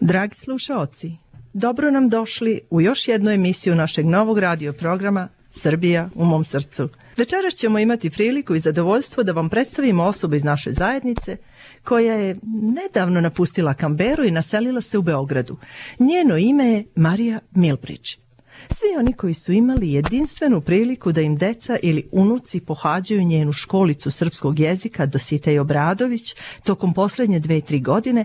Dragi slušaoci, dobro nam došli u još jednu emisiju našeg novog radio programa Srbija u mom srcu. Večeras ćemo imati priliku i zadovoljstvo da vam predstavimo osobu iz naše zajednice koja je nedavno napustila Kamberu i naselila se u Beogradu. Njeno ime je Marija Milbridge. Svi oni koji su imali jedinstvenu priliku da im deca ili unuci pohađaju njenu školicu srpskog jezika Dositej Obradović tokom poslednje dve, tri godine,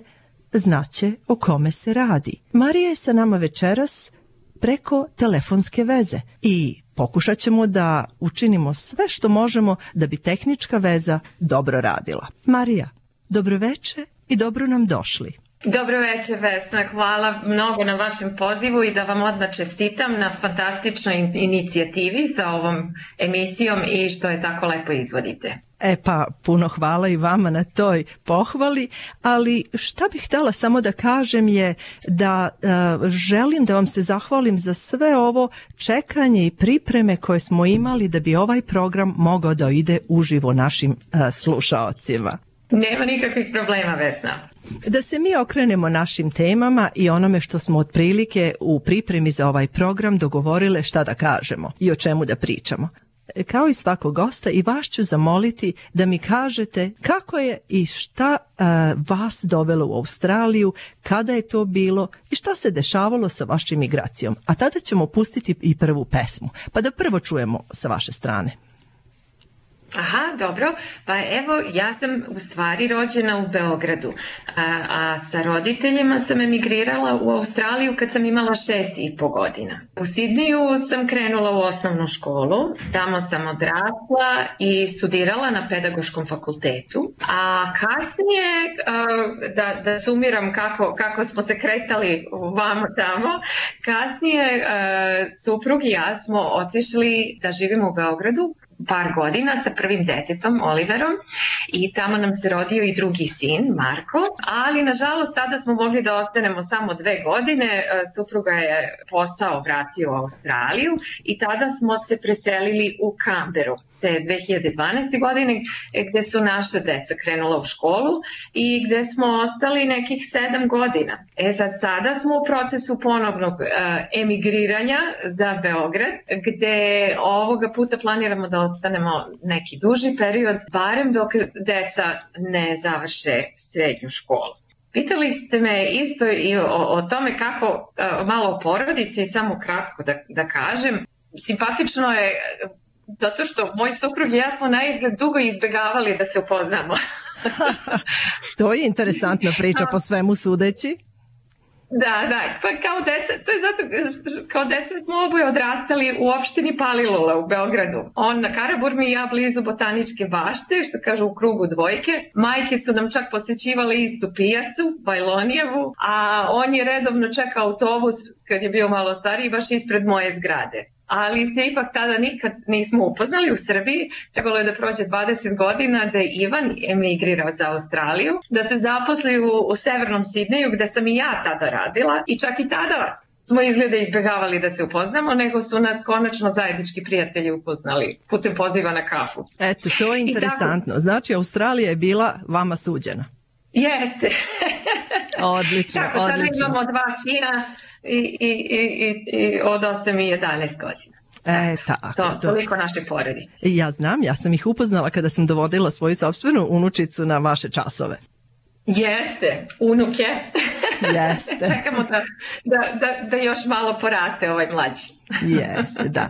znaće o kome se radi. Marija je sa nama večeras preko telefonske veze i pokušat ćemo da učinimo sve što možemo da bi tehnička veza dobro radila. Marija, dobroveče i dobro nam došli. Dobro večer Vesna, hvala mnogo na vašem pozivu i da vam odmah čestitam na fantastičnoj inicijativi sa ovom emisijom i što je tako lepo izvodite. E pa, puno hvala i vama na toj pohvali, ali šta bih htela samo da kažem je da uh, želim da vam se zahvalim za sve ovo čekanje i pripreme koje smo imali da bi ovaj program mogao da ide uživo našim uh, slušaocima. Nema nikakvih problema, Vesna. Da se mi okrenemo našim temama i onome što smo otprilike u pripremi za ovaj program dogovorile šta da kažemo i o čemu da pričamo. Kao i svakog gosta i vas ću zamoliti da mi kažete kako je i šta uh, vas dovelo u Australiju, kada je to bilo i šta se dešavalo sa vašim migracijom. A tada ćemo pustiti i prvu pesmu, pa da prvo čujemo sa vaše strane. Aha, dobro. Pa evo, ja sam u stvari rođena u Beogradu, a, a sa roditeljima sam emigrirala u Australiju kad sam imala šest i po godina. U Sidniju sam krenula u osnovnu školu, tamo sam odrasla i studirala na pedagoškom fakultetu, a kasnije, a, da, da sumiram kako, kako smo se kretali vamo tamo, kasnije a, suprug i ja smo otišli da živimo u Beogradu, par godina sa prvim detetom, Oliverom, i tamo nam se rodio i drugi sin, Marko, ali nažalost tada smo mogli da ostanemo samo dve godine, e, supruga je posao vratio u Australiju i tada smo se preselili u Kamberu 2012. godine gde su naše deca krenula u školu i gde smo ostali nekih sedam godina. E sad sada smo u procesu ponovnog uh, emigriranja za Beograd gde ovoga puta planiramo da ostanemo neki duži period, barem dok deca ne završe srednju školu. Pitali ste me isto i o, o tome kako, uh, malo o porodici, samo kratko da, da kažem. Simpatično je zato što moj suprug i ja smo na izgled dugo izbegavali da se upoznamo. to je interesantna priča po svemu sudeći. Da, da, pa kao deca, to je zato, kao deca smo oboje odrastali u opštini Palilula u Beogradu. On na Karaburmi i ja blizu botaničke bašte, što kažu u krugu dvojke. Majke su nam čak posećivale istu pijacu, Bajlonijevu, a on je redovno čekao autobus kad je bio malo stariji baš ispred moje zgrade ali se ipak tada nikad nismo upoznali u Srbiji. Trebalo je da prođe 20 godina da je Ivan emigrirao za Australiju, da se zaposli u, u severnom Sidneju gde sam i ja tada radila i čak i tada smo izgleda izbjegavali da se upoznamo, nego su nas konačno zajednički prijatelji upoznali putem poziva na kafu. Eto, to je interesantno. Znači, Australija je bila vama suđena. Jeste. Odlično, Tako, odlično. Sada imamo dva sina i, i, i, i od 8 i 11 godina. E, tako. To, toliko naše porodice. Ja znam, ja sam ih upoznala kada sam dovodila svoju sobstvenu unučicu na vaše časove. Jeste, unuke. Jeste. Čekamo da, da, da, da još malo poraste ovaj mlađi. Jeste, da.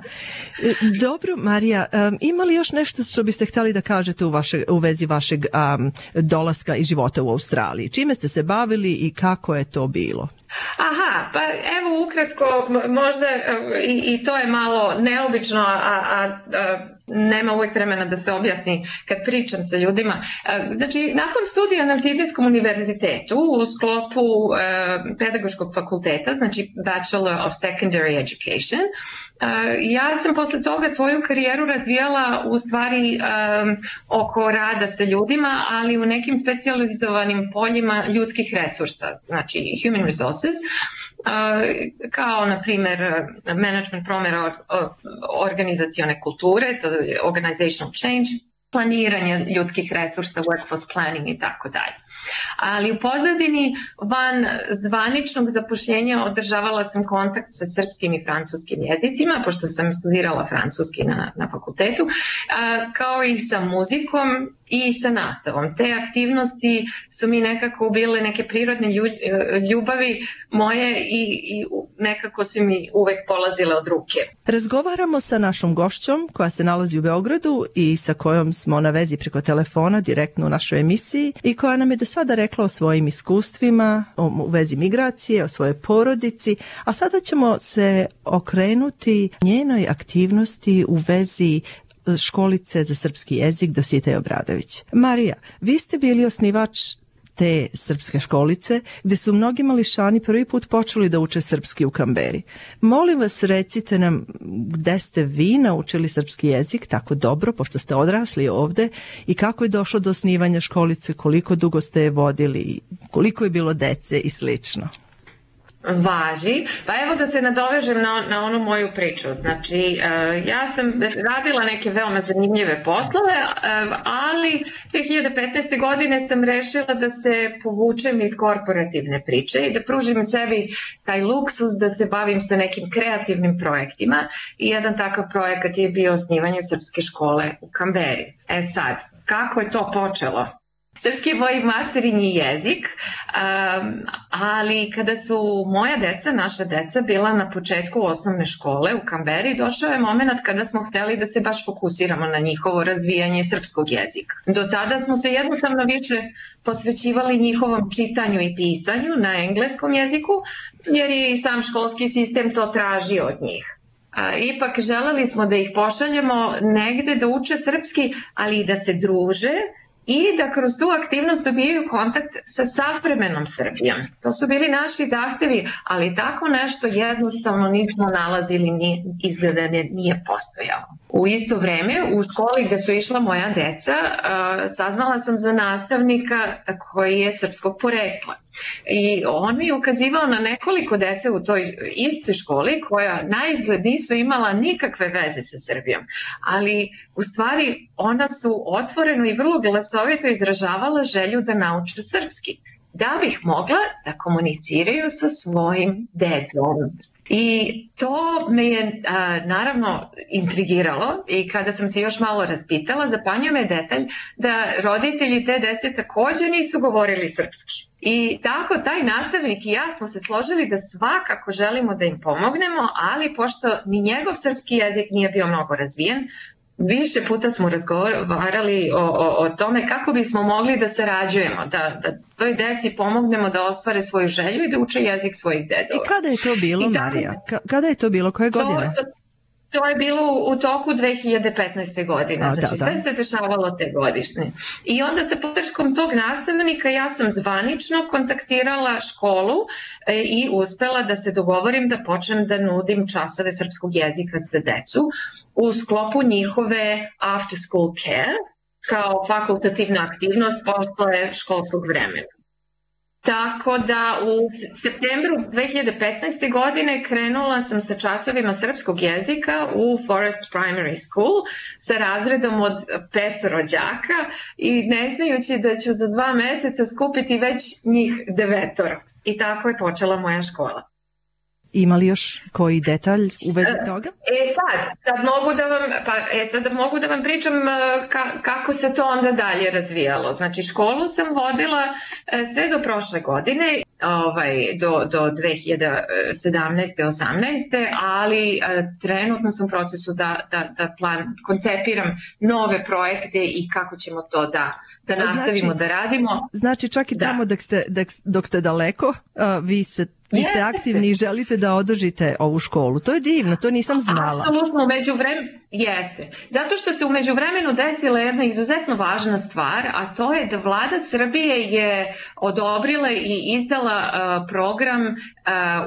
Dobro, Marija, um, ima li još nešto što biste hteli da kažete u, vaše, u vezi vašeg um, dolaska i života u Australiji? Čime ste se bavili i kako je to bilo? Aha, pa evo ukratko, možda i, i to je malo neobično, a, a, a nema uvek vremena da se objasni kad pričam sa ljudima. Znači, nakon studija na Sidnijskom univerzitetu u sklopu e, pedagoškog fakulteta, znači Bachelor of Secondary Education, ja sam posle toga svoju karijeru razvijala u stvari um, oko rada sa ljudima, ali u nekim specializovanim poljima ljudskih resursa, znači human resources, uh, kao na primer management promera organizacione kulture, to je organizational change, planiranje ljudskih resursa, workforce planning i tako dalje. Ali u pozadini van zvaničnog zapošljenja održavala sam kontakt sa srpskim i francuskim jezicima, pošto sam studirala francuski na, na fakultetu, a, kao i sa muzikom i sa nastavom. Te aktivnosti su mi nekako bile neke prirodne ljubavi moje i, i nekako su mi uvek polazile od ruke. Razgovaramo sa našom gošćom koja se nalazi u Beogradu i sa kojom smo na vezi preko telefona direktno u našoj emisiji i koja nam je do sada rekla o svojim iskustvima u vezi migracije, o svojoj porodici, a sada ćemo se okrenuti njenoj aktivnosti u vezi školice za srpski jezik Dositej Obradović. Marija, vi ste bili osnivač te srpske školice, gde su mnogi mališani prvi put počeli da uče srpski u Kamberi. Molim vas, recite nam gde ste vi naučili srpski jezik tako dobro, pošto ste odrasli ovde, i kako je došlo do osnivanja školice, koliko dugo ste je vodili, koliko je bilo dece i slično važi. Pa evo da se nadovežem na, na onu moju priču. Znači, uh, ja sam radila neke veoma zanimljive poslove, uh, ali 2015. godine sam rešila da se povučem iz korporativne priče i da pružim sebi taj luksus da se bavim sa nekim kreativnim projektima i jedan takav projekat je bio osnivanje srpske škole u Kamberi. E sad, kako je to počelo? Srpski je moj materinji jezik, um, ali kada su moja deca, naša deca, bila na početku osnovne škole u Kamberi, došao je moment kada smo hteli da se baš fokusiramo na njihovo razvijanje srpskog jezika. Do tada smo se jednostavno više posvećivali njihovom čitanju i pisanju na engleskom jeziku, jer je i sam školski sistem to tražio od njih. Ipak želeli smo da ih pošaljemo negde da uče srpski, ali i da se druže, i da kroz tu aktivnost dobijaju kontakt sa savremenom Srbijom. To su bili naši zahtevi, ali tako nešto jednostavno nismo nalazili, ni, izgleda nije postojalo. U isto vreme u školi gde su išla moja deca saznala sam za nastavnika koji je srpskog porekla. I on mi je ukazivao na nekoliko dece u toj istoj školi koja na izgled nisu imala nikakve veze sa Srbijom, ali u stvari ona su otvoreno i vrlo glasovito izražavala želju da nauče srpski da bih mogla da komuniciraju sa svojim dedom. I to me je a, naravno intrigiralo i kada sam se još malo raspitala, zapanjio me detalj da roditelji te dece takođe nisu govorili srpski. I tako taj nastavnik i ja smo se složili da svakako želimo da im pomognemo, ali pošto ni njegov srpski jezik nije bio mnogo razvijen, više puta smo razgovarali o, o, o tome kako bismo mogli da sarađujemo, da, da toj deci pomognemo da ostvare svoju želju i da uče jezik svojih dedova. I kada je to bilo, I Marija? Kada je to bilo? Koje godine? To, to, je bilo u toku 2015. godine, A, znači da, da. sve se dešavalo te godišnje. I onda sa podrškom tog nastavnika ja sam zvanično kontaktirala školu e, i uspela da se dogovorim da počnem da nudim časove srpskog jezika za decu u sklopu njihove after school care kao fakultativna aktivnost posle školskog vremena. Tako da u septembru 2015. godine krenula sam sa časovima srpskog jezika u Forest Primary School sa razredom od petoro đaka i ne znajući da ću za dva meseca skupiti već njih devetoro. I tako je počela moja škola. Ima li još koji detalj u vezi e, toga? E sad, sad mogu da vam, pa, e sad mogu da vam pričam e, ka, kako se to onda dalje razvijalo. Znači školu sam vodila e, sve do prošle godine, ovaj, do, do 2017. 18. ali trenutno sam u procesu da, da, da plan, koncepiram nove projekte i kako ćemo to da, da nastavimo znači, da radimo. Znači čak i da. tamo dok ste, dok ste daleko, vi se Vi ste aktivni i želite da održite ovu školu. To je divno, to nisam znala. Apsolutno, umeđu vremenu, jeste. Zato što se umeđu vremenu desila jedna izuzetno važna stvar, a to je da vlada Srbije je odobrila i izdala uh, program uh,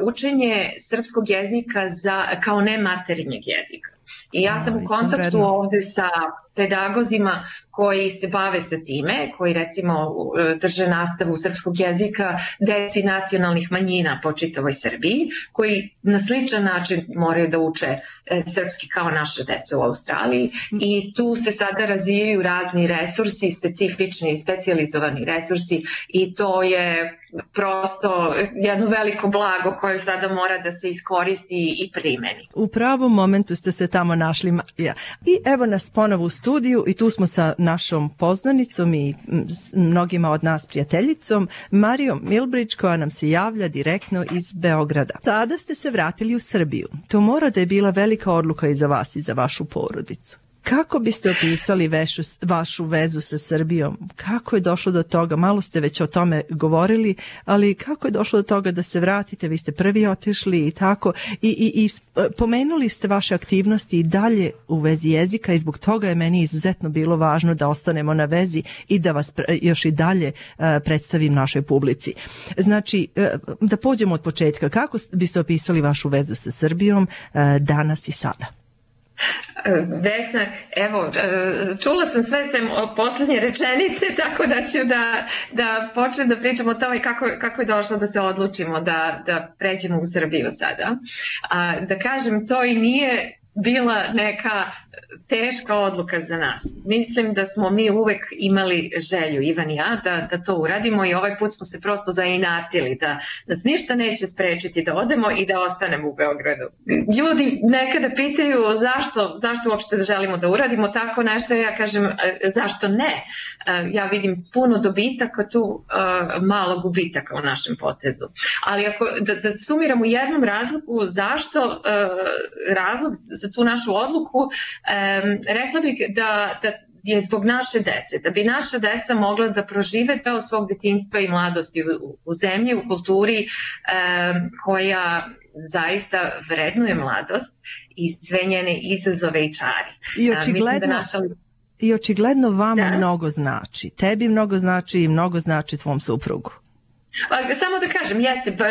učenje srpskog jezika za, kao nematerinjeg jezika. I ja sam u kontaktu ovde sa pedagozima koji se bave sa time, koji recimo e, drže nastavu srpskog jezika deci nacionalnih manjina po čitavoj Srbiji, koji na sličan način moraju da uče e, srpski kao naša deca u Australiji. I tu se sada razvijaju razni resursi, specifični i specializovani resursi i to je prosto jedno veliko blago koje sada mora da se iskoristi i primeni. U pravom momentu ste se tamo našli. Ja. I evo nas ponovo u studiju i tu smo sa našom poznanicom i mnogima od nas prijateljicom Marijom Milbrić koja nam se javlja direktno iz Beograda. Tada ste se vratili u Srbiju. To mora da je bila velika odluka i za vas i za vašu porodicu. Kako biste opisali vešu, vašu vezu sa Srbijom? Kako je došlo do toga? Malo ste već o tome govorili, ali kako je došlo do toga da se vratite? Vi ste prvi otišli i tako. I, i, i e, pomenuli ste vaše aktivnosti i dalje u vezi jezika i zbog toga je meni izuzetno bilo važno da ostanemo na vezi i da vas još i dalje e, predstavim našoj publici. Znači, e, da pođemo od početka. Kako biste opisali vašu vezu sa Srbijom danas i sada? Vesna, evo, e, čula sam sve sem poslednje rečenice, tako da ću da, da počnem da pričam o tome kako, kako je došlo da se odlučimo da, da pređemo u Srbiju sada. A, da kažem, to i nije bila neka teška odluka za nas. Mislim da smo mi uvek imali želju, Ivan i ja, da, da to uradimo i ovaj put smo se prosto zainatili, da nas ništa neće sprečiti da odemo i da ostanemo u Beogradu. Ljudi nekada pitaju zašto, zašto uopšte želimo da uradimo tako nešto, ja kažem e, zašto ne. E, ja vidim puno dobitaka tu, e, malo gubitaka u našem potezu. Ali ako, da, da sumiram u jednom razlogu zašto razlog za tu našu odluku um, rekla bih da, da je zbog naše dece, da bi naša deca mogla da prožive deo svog detinstva i mladosti u, u zemlji, u kulturi um, koja zaista vrednuje mladost i sve njene izazove i čari. I da očigledno, da naša... I očigledno vama da. mnogo znači. Tebi mnogo znači i mnogo znači tvom suprugu. Pa, samo da kažem, jeste, pa,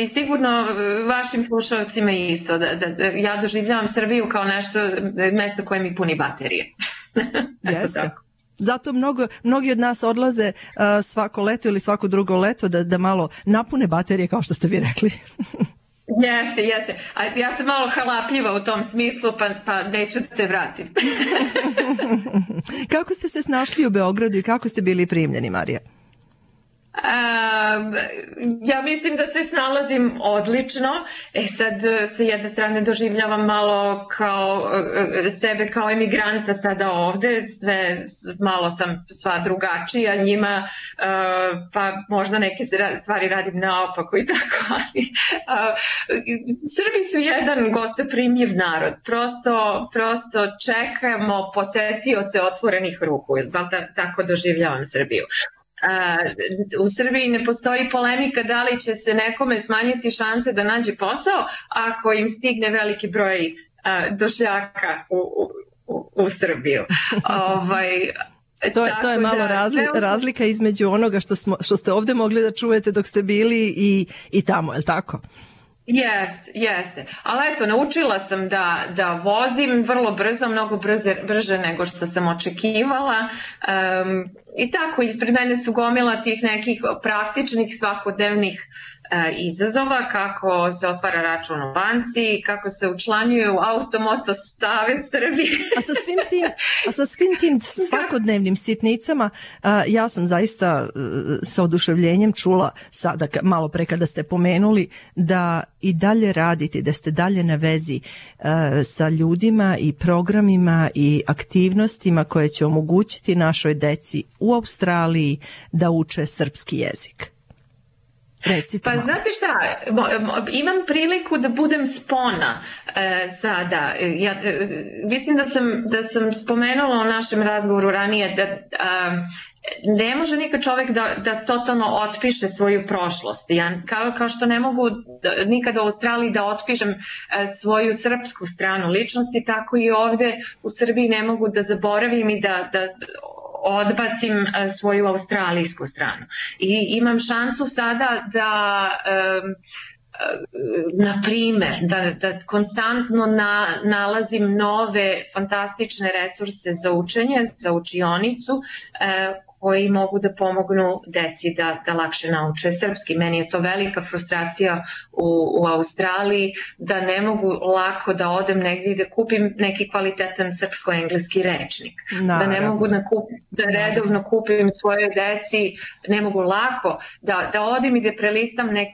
i sigurno vašim slušalcima isto, da, da, da ja doživljavam Srbiju kao nešto, mesto koje mi puni baterije. jeste. Zato mnogo, mnogi od nas odlaze uh, svako leto ili svako drugo leto da, da malo napune baterije kao što ste vi rekli. Jeste, jeste. A ja sam malo halapljiva u tom smislu, pa, pa neću da se vratim. kako ste se snašli u Beogradu i kako ste bili primljeni, Marija? Um, ja mislim da se snalazim odlično. E sad, sa jedne strane doživljavam malo kao e, sebe kao emigranta sada ovde, sve malo sam sva drugačija njima, pa možda neke stvari radim naopako i tako, ali Srbi su jedan gostoprimljiv narod. Prosto, prosto čekamo posetioce otvorenih ruku, tako doživljavam Srbiju u Srbiji ne postoji polemika da li će se nekome smanjiti šanse da nađe posao ako im stigne veliki broj došljaka u, u, u Srbiju. ovaj, To je, to je malo da, razli, razlika između onoga što, smo, što ste ovde mogli da čujete dok ste bili i, i tamo, je li tako? Jeste, jeste. Ali eto, naučila sam da, da vozim vrlo brzo, mnogo brže, brže nego što sam očekivala. Um, I tako, ispred mene su gomila tih nekih praktičnih svakodnevnih E, izazova, kako se otvara račun u banci, kako se učlanjuje u Automoto Savez Srbije. a sa svim tim, a sa svim tim svakodnevnim sitnicama, a, ja sam zaista e, sa oduševljenjem čula sada, malo pre kada ste pomenuli, da i dalje radite, da ste dalje na vezi a, e, sa ljudima i programima i aktivnostima koje će omogućiti našoj deci u Australiji da uče srpski jezik. Recite pa malo. znate šta, imam priliku da budem spona e, sada. Ja, e, mislim da sam, da sam spomenula u našem razgovoru ranije da a, ne može nikad čovek da, da totalno otpiše svoju prošlost. Ja, kao, kao što ne mogu da, nikad u Australiji da otpišem e, svoju srpsku stranu ličnosti, tako i ovde u Srbiji ne mogu da zaboravim i da, da odbacim e, svoju australijsku stranu. I imam šansu sada da um, na primer, da, da konstantno na, nalazim nove fantastične resurse za učenje, za učionicu, koji mogu da pomognu deci da, da lakše nauče srpski. Meni je to velika frustracija u, u Australiji da ne mogu lako da odem negdje i da kupim neki kvalitetan srpsko-engleski rečnik. Naravno. Da ne mogu da, kup, da redovno kupim svoje deci, ne mogu lako da, da odem i da prelistam nek,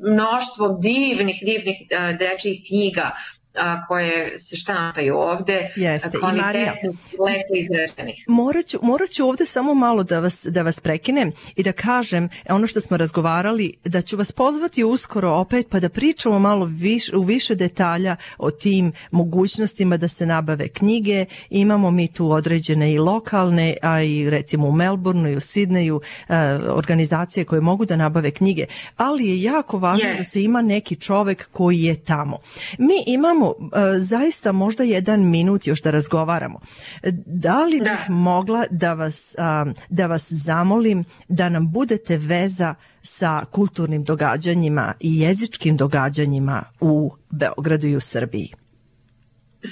mnoštvo divnih, divnih dečjih knjiga a, koje se štampaju ovde, Jeste. kvalitetnih, lepo izraženih. Morat ću, morat ću ovde samo malo da vas, da vas prekinem i da kažem ono što smo razgovarali, da ću vas pozvati uskoro opet pa da pričamo malo viš, u više detalja o tim mogućnostima da se nabave knjige. Imamo mi tu određene i lokalne, a i recimo u Melbourneu i u Sidneju e, organizacije koje mogu da nabave knjige, ali je jako važno yes. da se ima neki čovek koji je tamo. Mi imamo imamo uh, zaista možda jedan minut još da razgovaramo. Da li bih da. mogla da vas, da vas zamolim da nam budete veza sa kulturnim događanjima i jezičkim događanjima u Beogradu i u Srbiji?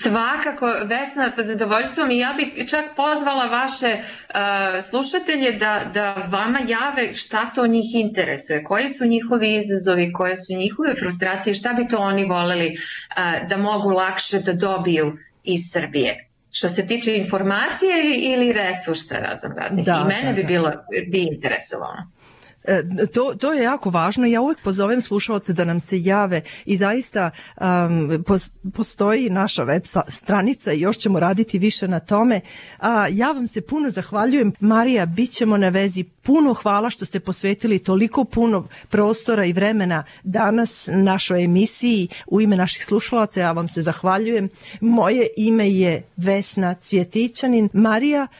Svakako, Vesna, sa zadovoljstvom i ja bih čak pozvala vaše uh, slušatelje da, da vama jave šta to njih interesuje, koji su njihovi izazovi, koje su njihove frustracije, šta bi to oni voleli uh, da mogu lakše da dobiju iz Srbije. Što se tiče informacije ili resursa razam raznih. Da, I mene da, bi da. bilo bi interesovalo. E, to, to je jako važno. Ja uvek pozovem slušalce da nam se jave i zaista um, postoji naša web stranica i još ćemo raditi više na tome. A, ja vam se puno zahvaljujem. Marija, bit ćemo na vezi. Puno hvala što ste posvetili toliko puno prostora i vremena danas našoj emisiji. U ime naših slušalaca ja vam se zahvaljujem. Moje ime je Vesna Cvjetićanin. Marija,